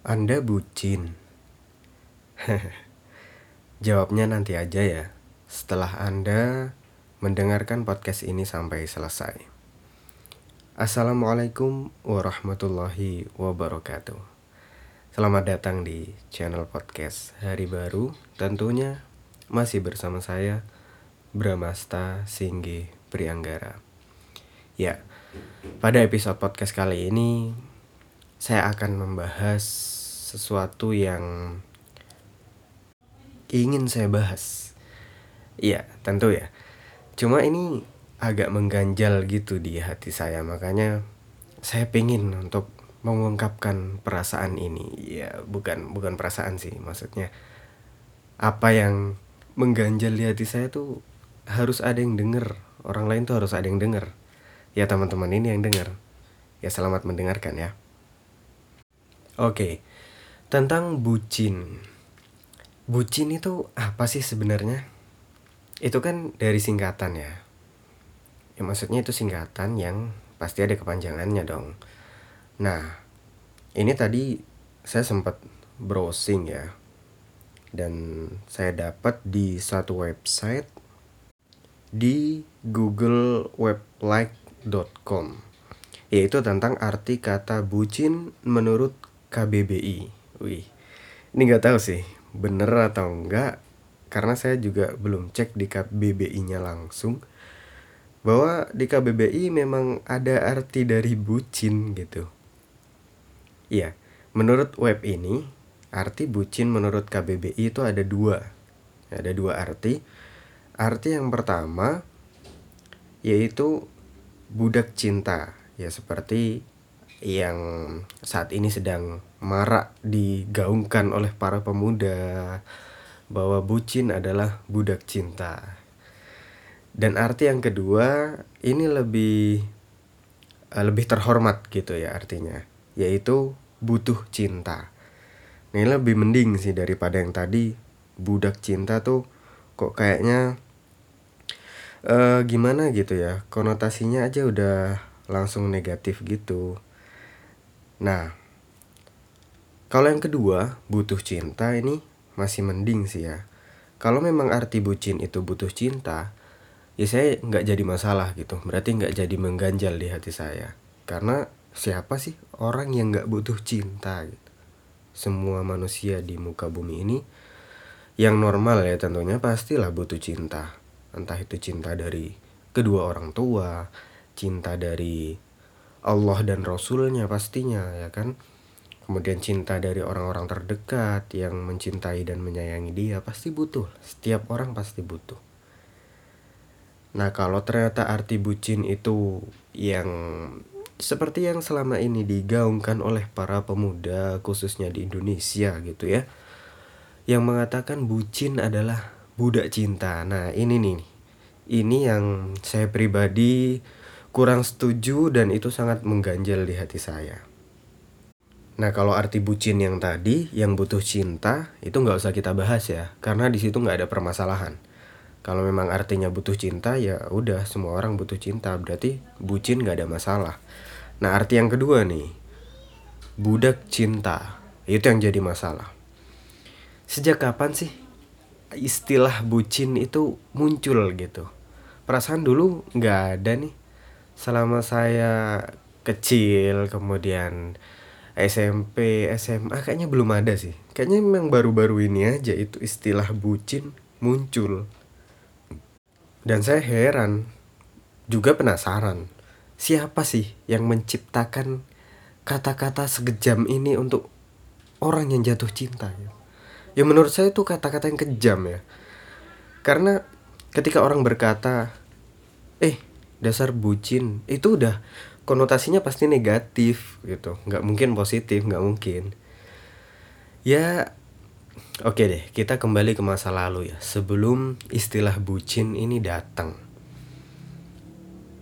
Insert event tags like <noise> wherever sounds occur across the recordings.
Anda bucin? <laughs> Jawabnya nanti aja ya, setelah Anda mendengarkan podcast ini sampai selesai. Assalamualaikum warahmatullahi wabarakatuh. Selamat datang di channel podcast Hari Baru. Tentunya masih bersama saya Bramasta Singgi Prianggara. Ya, pada episode podcast kali ini saya akan membahas sesuatu yang ingin saya bahas. Iya, tentu ya. Cuma ini agak mengganjal gitu di hati saya, makanya saya pingin untuk mengungkapkan perasaan ini. Ya, bukan bukan perasaan sih, maksudnya apa yang mengganjal di hati saya tuh harus ada yang denger. Orang lain tuh harus ada yang denger. Ya teman-teman ini yang denger. Ya selamat mendengarkan ya. Oke, tentang bucin. Bucin itu apa sih sebenarnya? Itu kan dari singkatan ya. Ya maksudnya itu singkatan yang pasti ada kepanjangannya dong. Nah, ini tadi saya sempat browsing ya. Dan saya dapat di satu website di googleweblik.com yaitu tentang arti kata bucin menurut KBBI. Wih, ini nggak tahu sih bener atau enggak karena saya juga belum cek di KBBI-nya langsung bahwa di KBBI memang ada arti dari bucin gitu. Iya, menurut web ini arti bucin menurut KBBI itu ada dua, ada dua arti. Arti yang pertama yaitu budak cinta, ya seperti yang saat ini sedang marak digaungkan oleh para pemuda bahwa bucin adalah budak cinta. Dan arti yang kedua ini lebih uh, lebih terhormat gitu ya artinya, yaitu butuh cinta. Ini lebih mending sih daripada yang tadi budak cinta tuh kok kayaknya uh, gimana gitu ya konotasinya aja udah langsung negatif gitu Nah, kalau yang kedua, butuh cinta ini masih mending sih ya. Kalau memang arti bucin itu butuh cinta, ya saya nggak jadi masalah gitu. Berarti nggak jadi mengganjal di hati saya. Karena siapa sih orang yang nggak butuh cinta gitu. Semua manusia di muka bumi ini yang normal ya tentunya pastilah butuh cinta. Entah itu cinta dari kedua orang tua, cinta dari Allah dan Rasulnya pastinya ya kan? Kemudian cinta dari orang-orang terdekat yang mencintai dan menyayangi dia pasti butuh. Setiap orang pasti butuh. Nah kalau ternyata arti bucin itu yang seperti yang selama ini digaungkan oleh para pemuda khususnya di Indonesia gitu ya yang mengatakan bucin adalah budak cinta. Nah ini nih. Ini yang saya pribadi kurang setuju dan itu sangat mengganjal di hati saya. Nah kalau arti bucin yang tadi, yang butuh cinta, itu nggak usah kita bahas ya, karena di situ nggak ada permasalahan. Kalau memang artinya butuh cinta, ya udah semua orang butuh cinta, berarti bucin nggak ada masalah. Nah arti yang kedua nih, budak cinta, itu yang jadi masalah. Sejak kapan sih istilah bucin itu muncul gitu? Perasaan dulu nggak ada nih selama saya kecil kemudian SMP SMA kayaknya belum ada sih. Kayaknya memang baru-baru ini aja itu istilah bucin muncul. Dan saya heran juga penasaran siapa sih yang menciptakan kata-kata segejam ini untuk orang yang jatuh cinta ya, ya menurut saya itu kata-kata yang kejam ya. Karena ketika orang berkata eh dasar bucin. Itu udah konotasinya pasti negatif gitu. Nggak mungkin positif nggak mungkin. Ya oke deh kita kembali ke masa lalu ya. Sebelum istilah bucin ini datang.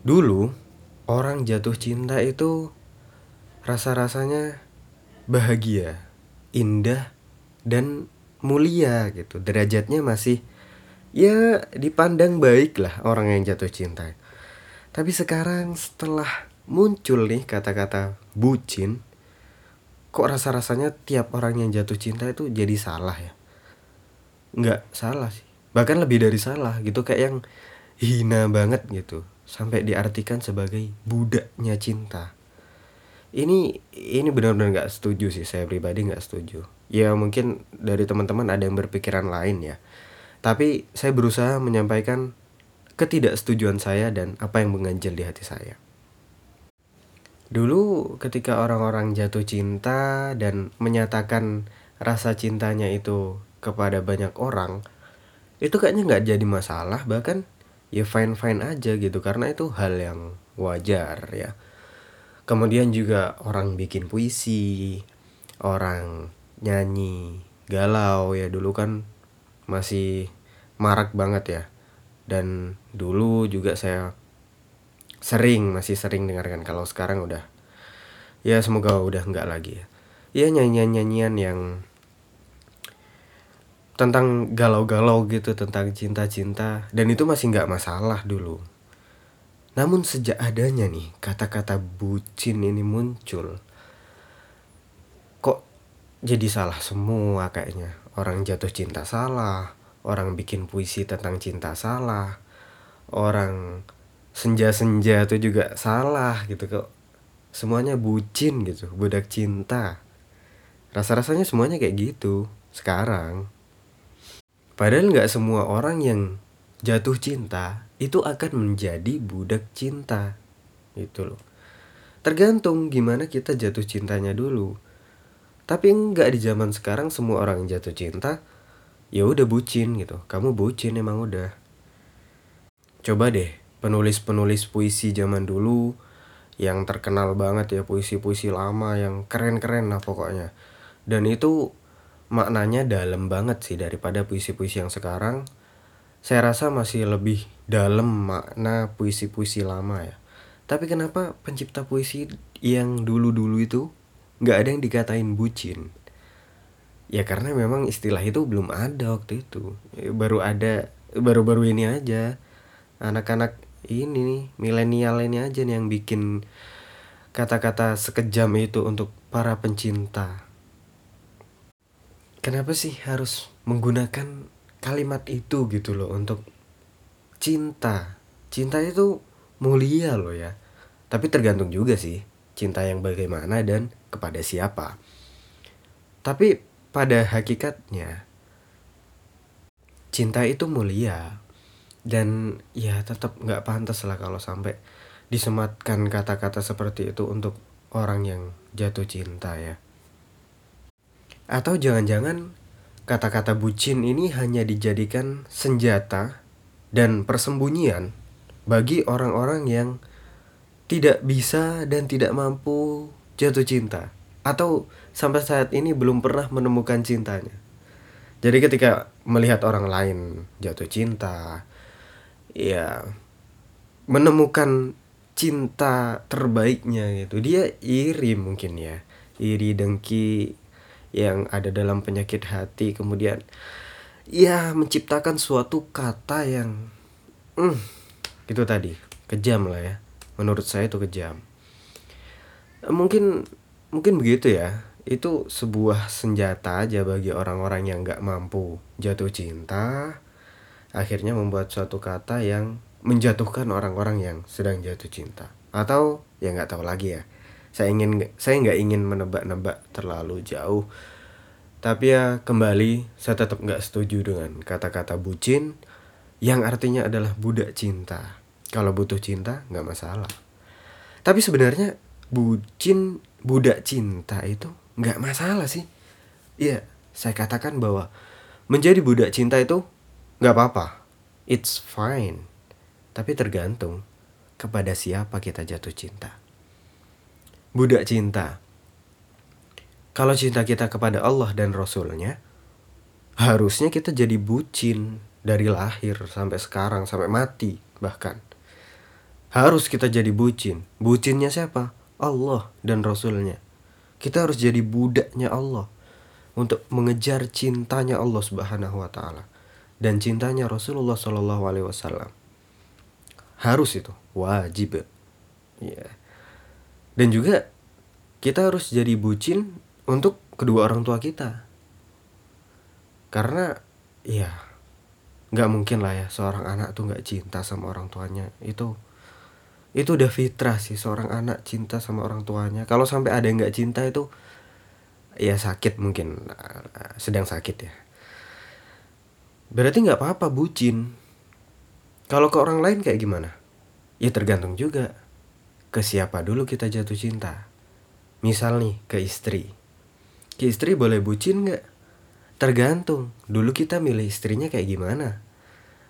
Dulu orang jatuh cinta itu rasa-rasanya bahagia indah dan mulia gitu. Derajatnya masih ya dipandang baik lah orang yang jatuh cinta tapi sekarang setelah muncul nih kata-kata bucin, kok rasa-rasanya tiap orang yang jatuh cinta itu jadi salah ya? Nggak salah sih. Bahkan lebih dari salah gitu kayak yang hina banget gitu. Sampai diartikan sebagai budaknya cinta. Ini ini benar-benar nggak setuju sih saya pribadi nggak setuju. Ya mungkin dari teman-teman ada yang berpikiran lain ya. Tapi saya berusaha menyampaikan ketidaksetujuan saya dan apa yang mengganjal di hati saya. Dulu ketika orang-orang jatuh cinta dan menyatakan rasa cintanya itu kepada banyak orang itu kayaknya nggak jadi masalah bahkan ya fine fine aja gitu karena itu hal yang wajar ya. Kemudian juga orang bikin puisi orang nyanyi galau ya. Dulu kan masih marak banget ya dan dulu juga saya sering masih sering dengarkan. Kalau sekarang udah ya semoga udah nggak lagi ya. Ya nyanyian nyanyian yang tentang galau-galau gitu tentang cinta-cinta. Dan itu masih nggak masalah dulu. Namun sejak adanya nih kata-kata bucin ini muncul. Kok jadi salah semua kayaknya? Orang jatuh cinta salah orang bikin puisi tentang cinta salah orang senja-senja itu juga salah gitu kok semuanya bucin gitu budak cinta rasa-rasanya semuanya kayak gitu sekarang Padahal nggak semua orang yang jatuh cinta itu akan menjadi budak cinta. Itu loh. Tergantung gimana kita jatuh cintanya dulu. Tapi nggak di zaman sekarang semua orang jatuh cinta ya udah bucin gitu. Kamu bucin emang udah. Coba deh penulis-penulis puisi zaman dulu yang terkenal banget ya puisi-puisi lama yang keren-keren lah pokoknya. Dan itu maknanya dalam banget sih daripada puisi-puisi yang sekarang. Saya rasa masih lebih dalam makna puisi-puisi lama ya. Tapi kenapa pencipta puisi yang dulu-dulu itu nggak ada yang dikatain bucin? Ya karena memang istilah itu belum ada waktu itu. Baru ada baru-baru ini aja. Anak-anak ini nih, milenial ini aja nih yang bikin kata-kata sekejam itu untuk para pencinta kenapa sih harus menggunakan kalimat itu gitu loh untuk cinta cinta itu mulia loh ya tapi tergantung juga sih cinta yang bagaimana dan kepada siapa tapi pada hakikatnya cinta itu mulia dan ya tetap nggak pantas lah kalau sampai disematkan kata-kata seperti itu untuk orang yang jatuh cinta ya. Atau jangan-jangan kata-kata bucin ini hanya dijadikan senjata dan persembunyian bagi orang-orang yang tidak bisa dan tidak mampu jatuh cinta. Atau sampai saat ini belum pernah menemukan cintanya. Jadi ketika melihat orang lain jatuh cinta, ya menemukan cinta terbaiknya gitu, dia iri mungkin ya, iri dengki yang ada dalam penyakit hati kemudian ya menciptakan suatu kata yang hmm, itu tadi kejam lah ya. Menurut saya itu kejam. Mungkin mungkin begitu ya itu sebuah senjata aja bagi orang-orang yang nggak mampu jatuh cinta akhirnya membuat suatu kata yang menjatuhkan orang-orang yang sedang jatuh cinta. Atau ya nggak tahu lagi ya. Saya ingin saya nggak ingin menebak-nebak terlalu jauh. Tapi ya kembali saya tetap nggak setuju dengan kata-kata bucin yang artinya adalah budak cinta. Kalau butuh cinta nggak masalah. Tapi sebenarnya bucin budak cinta itu nggak masalah sih iya saya katakan bahwa menjadi budak cinta itu nggak apa-apa it's fine tapi tergantung kepada siapa kita jatuh cinta budak cinta. Kalau cinta kita kepada Allah dan Rasulnya, harusnya kita jadi bucin dari lahir sampai sekarang, sampai mati bahkan. Harus kita jadi bucin. Bucinnya siapa? Allah dan Rasulnya. Kita harus jadi budaknya Allah untuk mengejar cintanya Allah Subhanahu wa taala dan cintanya Rasulullah Shallallahu alaihi wasallam. Harus itu, wajib. Ya. Dan juga kita harus jadi bucin untuk kedua orang tua kita. Karena ya nggak mungkin lah ya seorang anak tuh nggak cinta sama orang tuanya itu itu udah fitrah sih seorang anak cinta sama orang tuanya. Kalau sampai ada yang nggak cinta itu ya sakit mungkin. Sedang sakit ya. Berarti nggak apa-apa bucin. Kalau ke orang lain kayak gimana? Ya tergantung juga ke siapa dulu kita jatuh cinta. Misal nih ke istri. Ke istri boleh bucin nggak? Tergantung. Dulu kita milih istrinya kayak gimana?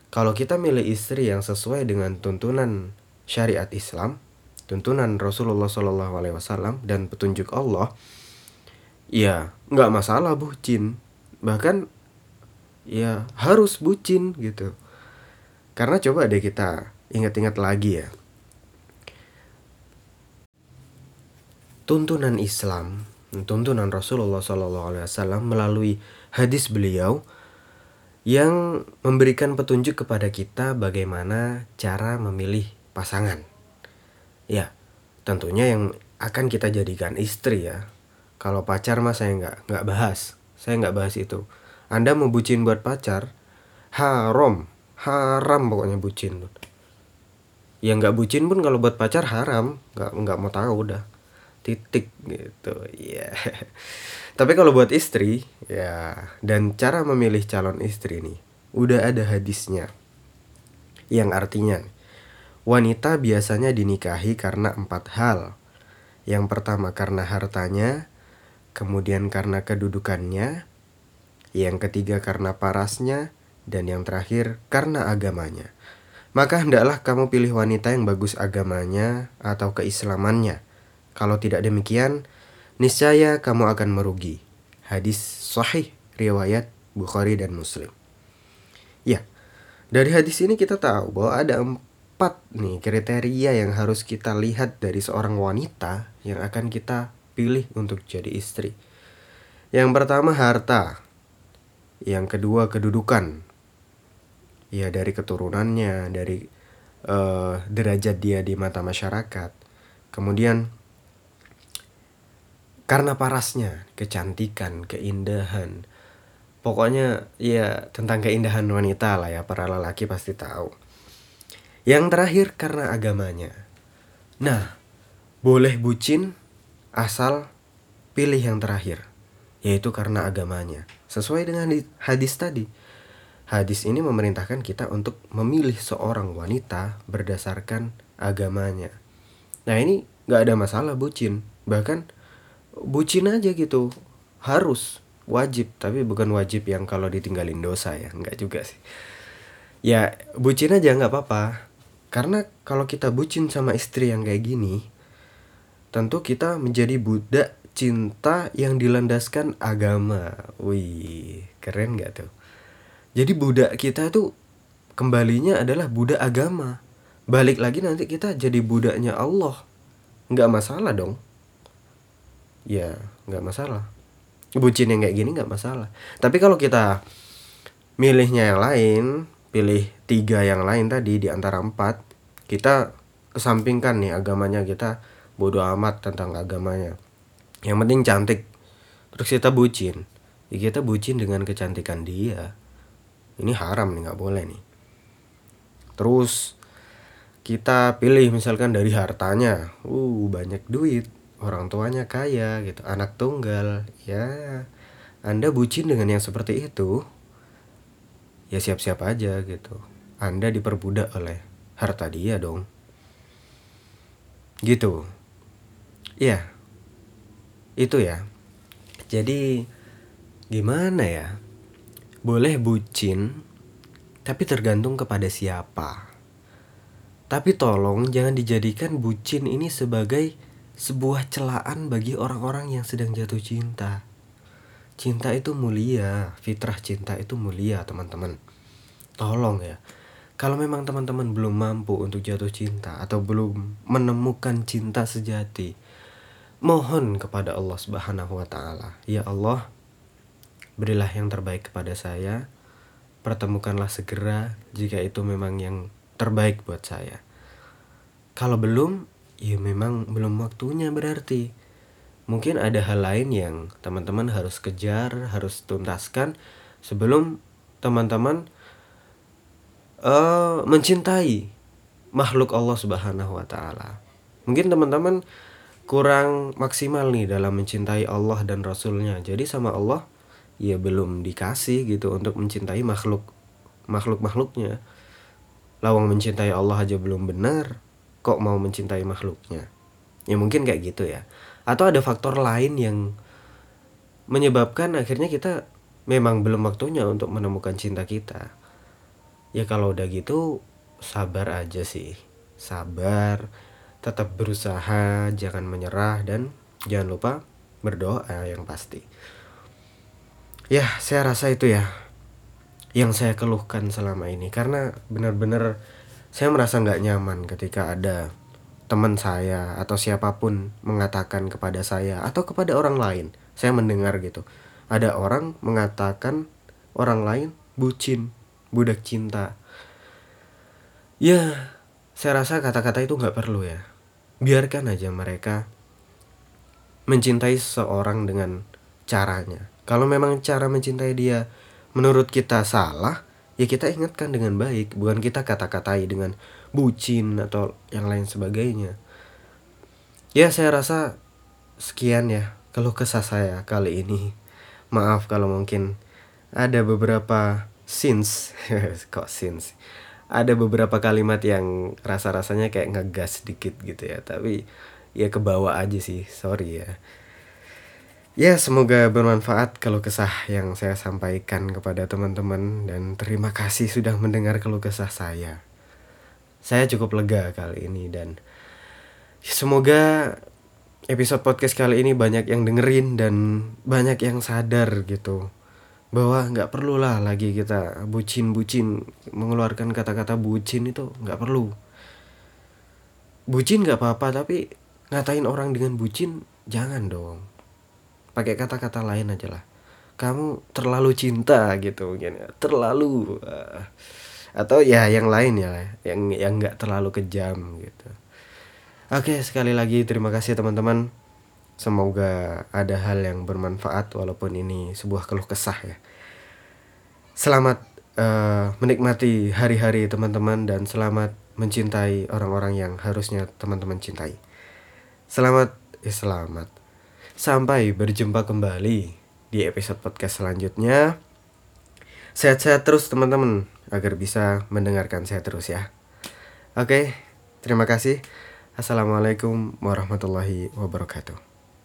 Kalau kita milih istri yang sesuai dengan tuntunan syariat Islam, tuntunan Rasulullah Shallallahu Alaihi Wasallam dan petunjuk Allah, ya nggak masalah bucin, bahkan ya harus bucin gitu. Karena coba deh kita ingat-ingat lagi ya. Tuntunan Islam, tuntunan Rasulullah Shallallahu Alaihi Wasallam melalui hadis beliau yang memberikan petunjuk kepada kita bagaimana cara memilih pasangan. Ya, tentunya yang akan kita jadikan istri ya. Kalau pacar mah saya nggak nggak bahas, saya nggak bahas itu. Anda mau bucin buat pacar, haram, haram pokoknya bucin. Ya nggak bucin pun kalau buat pacar haram, nggak nggak mau tahu udah titik gitu ya yeah. <laughs> tapi kalau buat istri ya dan cara memilih calon istri nih udah ada hadisnya yang artinya Wanita biasanya dinikahi karena empat hal. Yang pertama karena hartanya, kemudian karena kedudukannya, yang ketiga karena parasnya, dan yang terakhir karena agamanya. Maka hendaklah kamu pilih wanita yang bagus agamanya atau keislamannya. Kalau tidak demikian, niscaya kamu akan merugi. Hadis sahih riwayat Bukhari dan Muslim. Ya, dari hadis ini kita tahu bahwa ada empat nih kriteria yang harus kita lihat dari seorang wanita yang akan kita pilih untuk jadi istri. Yang pertama harta. Yang kedua kedudukan. Ya dari keturunannya, dari uh, derajat dia di mata masyarakat. Kemudian karena parasnya, kecantikan, keindahan. Pokoknya ya tentang keindahan wanita lah ya, para lelaki pasti tahu. Yang terakhir karena agamanya. Nah, boleh bucin asal pilih yang terakhir, yaitu karena agamanya. Sesuai dengan hadis tadi. Hadis ini memerintahkan kita untuk memilih seorang wanita berdasarkan agamanya. Nah ini gak ada masalah bucin. Bahkan bucin aja gitu. Harus, wajib. Tapi bukan wajib yang kalau ditinggalin dosa ya. Nggak juga sih. Ya bucin aja nggak apa-apa karena kalau kita bucin sama istri yang kayak gini, tentu kita menjadi budak cinta yang dilandaskan agama. Wih, keren gak tuh? Jadi budak kita tuh kembalinya adalah budak agama. Balik lagi nanti kita jadi budaknya Allah. Nggak masalah dong. Ya, nggak masalah. Bucin yang kayak gini nggak masalah. Tapi kalau kita milihnya yang lain, pilih tiga yang lain tadi di antara empat. Kita kesampingkan nih agamanya kita bodoh amat tentang agamanya. Yang penting cantik. Terus kita bucin. Ya kita bucin dengan kecantikan dia. Ini haram nih nggak boleh nih. Terus kita pilih misalkan dari hartanya. Uh banyak duit. Orang tuanya kaya gitu. Anak tunggal. Ya anda bucin dengan yang seperti itu ya siap-siap aja gitu. Anda diperbudak oleh harta dia dong. Gitu. Ya. Itu ya. Jadi gimana ya? Boleh bucin tapi tergantung kepada siapa. Tapi tolong jangan dijadikan bucin ini sebagai sebuah celaan bagi orang-orang yang sedang jatuh cinta. Cinta itu mulia, fitrah cinta itu mulia, teman-teman. Tolong ya. Kalau memang teman-teman belum mampu untuk jatuh cinta atau belum menemukan cinta sejati, mohon kepada Allah Subhanahu wa taala, "Ya Allah, berilah yang terbaik kepada saya. Pertemukanlah segera jika itu memang yang terbaik buat saya." Kalau belum, ya memang belum waktunya berarti. Mungkin ada hal lain yang teman-teman harus kejar, harus tuntaskan sebelum teman-teman uh, mencintai makhluk Allah Subhanahu wa taala. Mungkin teman-teman kurang maksimal nih dalam mencintai Allah dan Rasulnya. Jadi sama Allah ya belum dikasih gitu untuk mencintai makhluk makhluk-makhluknya. Lawang mencintai Allah aja belum benar, kok mau mencintai makhluknya? Ya mungkin kayak gitu ya. Atau ada faktor lain yang menyebabkan akhirnya kita memang belum waktunya untuk menemukan cinta kita. Ya kalau udah gitu sabar aja sih. Sabar, tetap berusaha, jangan menyerah dan jangan lupa berdoa yang pasti. Ya, saya rasa itu ya yang saya keluhkan selama ini karena benar-benar saya merasa nggak nyaman ketika ada teman saya atau siapa pun mengatakan kepada saya atau kepada orang lain saya mendengar gitu. Ada orang mengatakan orang lain bucin budak cinta. Ya saya rasa kata-kata itu nggak perlu ya. Biarkan aja mereka mencintai seorang dengan caranya. Kalau memang cara mencintai dia menurut kita salah ya kita ingatkan dengan baik bukan kita kata-katai dengan bucin atau yang lain sebagainya. Ya saya rasa sekian ya kalau kesah saya kali ini. Maaf kalau mungkin ada beberapa scenes <laughs> kok scenes ada beberapa kalimat yang rasa-rasanya kayak ngegas sedikit gitu ya tapi ya ke bawah aja sih sorry ya ya semoga bermanfaat kalau kesah yang saya sampaikan kepada teman-teman dan terima kasih sudah mendengar keluh kesah saya. Saya cukup lega kali ini dan semoga episode podcast kali ini banyak yang dengerin dan banyak yang sadar gitu bahwa nggak perlu lah lagi kita bucin-bucin mengeluarkan kata-kata bucin itu nggak perlu. Bucin nggak apa-apa tapi ngatain orang dengan bucin jangan dong pakai kata-kata lain aja lah. Kamu terlalu cinta gitu mungkin ya. Terlalu uh, atau ya yang lain ya yang yang nggak terlalu kejam gitu. Oke sekali lagi terima kasih teman-teman. Semoga ada hal yang bermanfaat walaupun ini sebuah keluh kesah ya. Selamat uh, menikmati hari-hari teman-teman dan selamat mencintai orang-orang yang harusnya teman-teman cintai. Selamat eh, selamat sampai berjumpa kembali di episode podcast selanjutnya sehat-sehat terus teman-teman agar bisa mendengarkan saya terus ya. Oke, terima kasih. Assalamualaikum warahmatullahi wabarakatuh.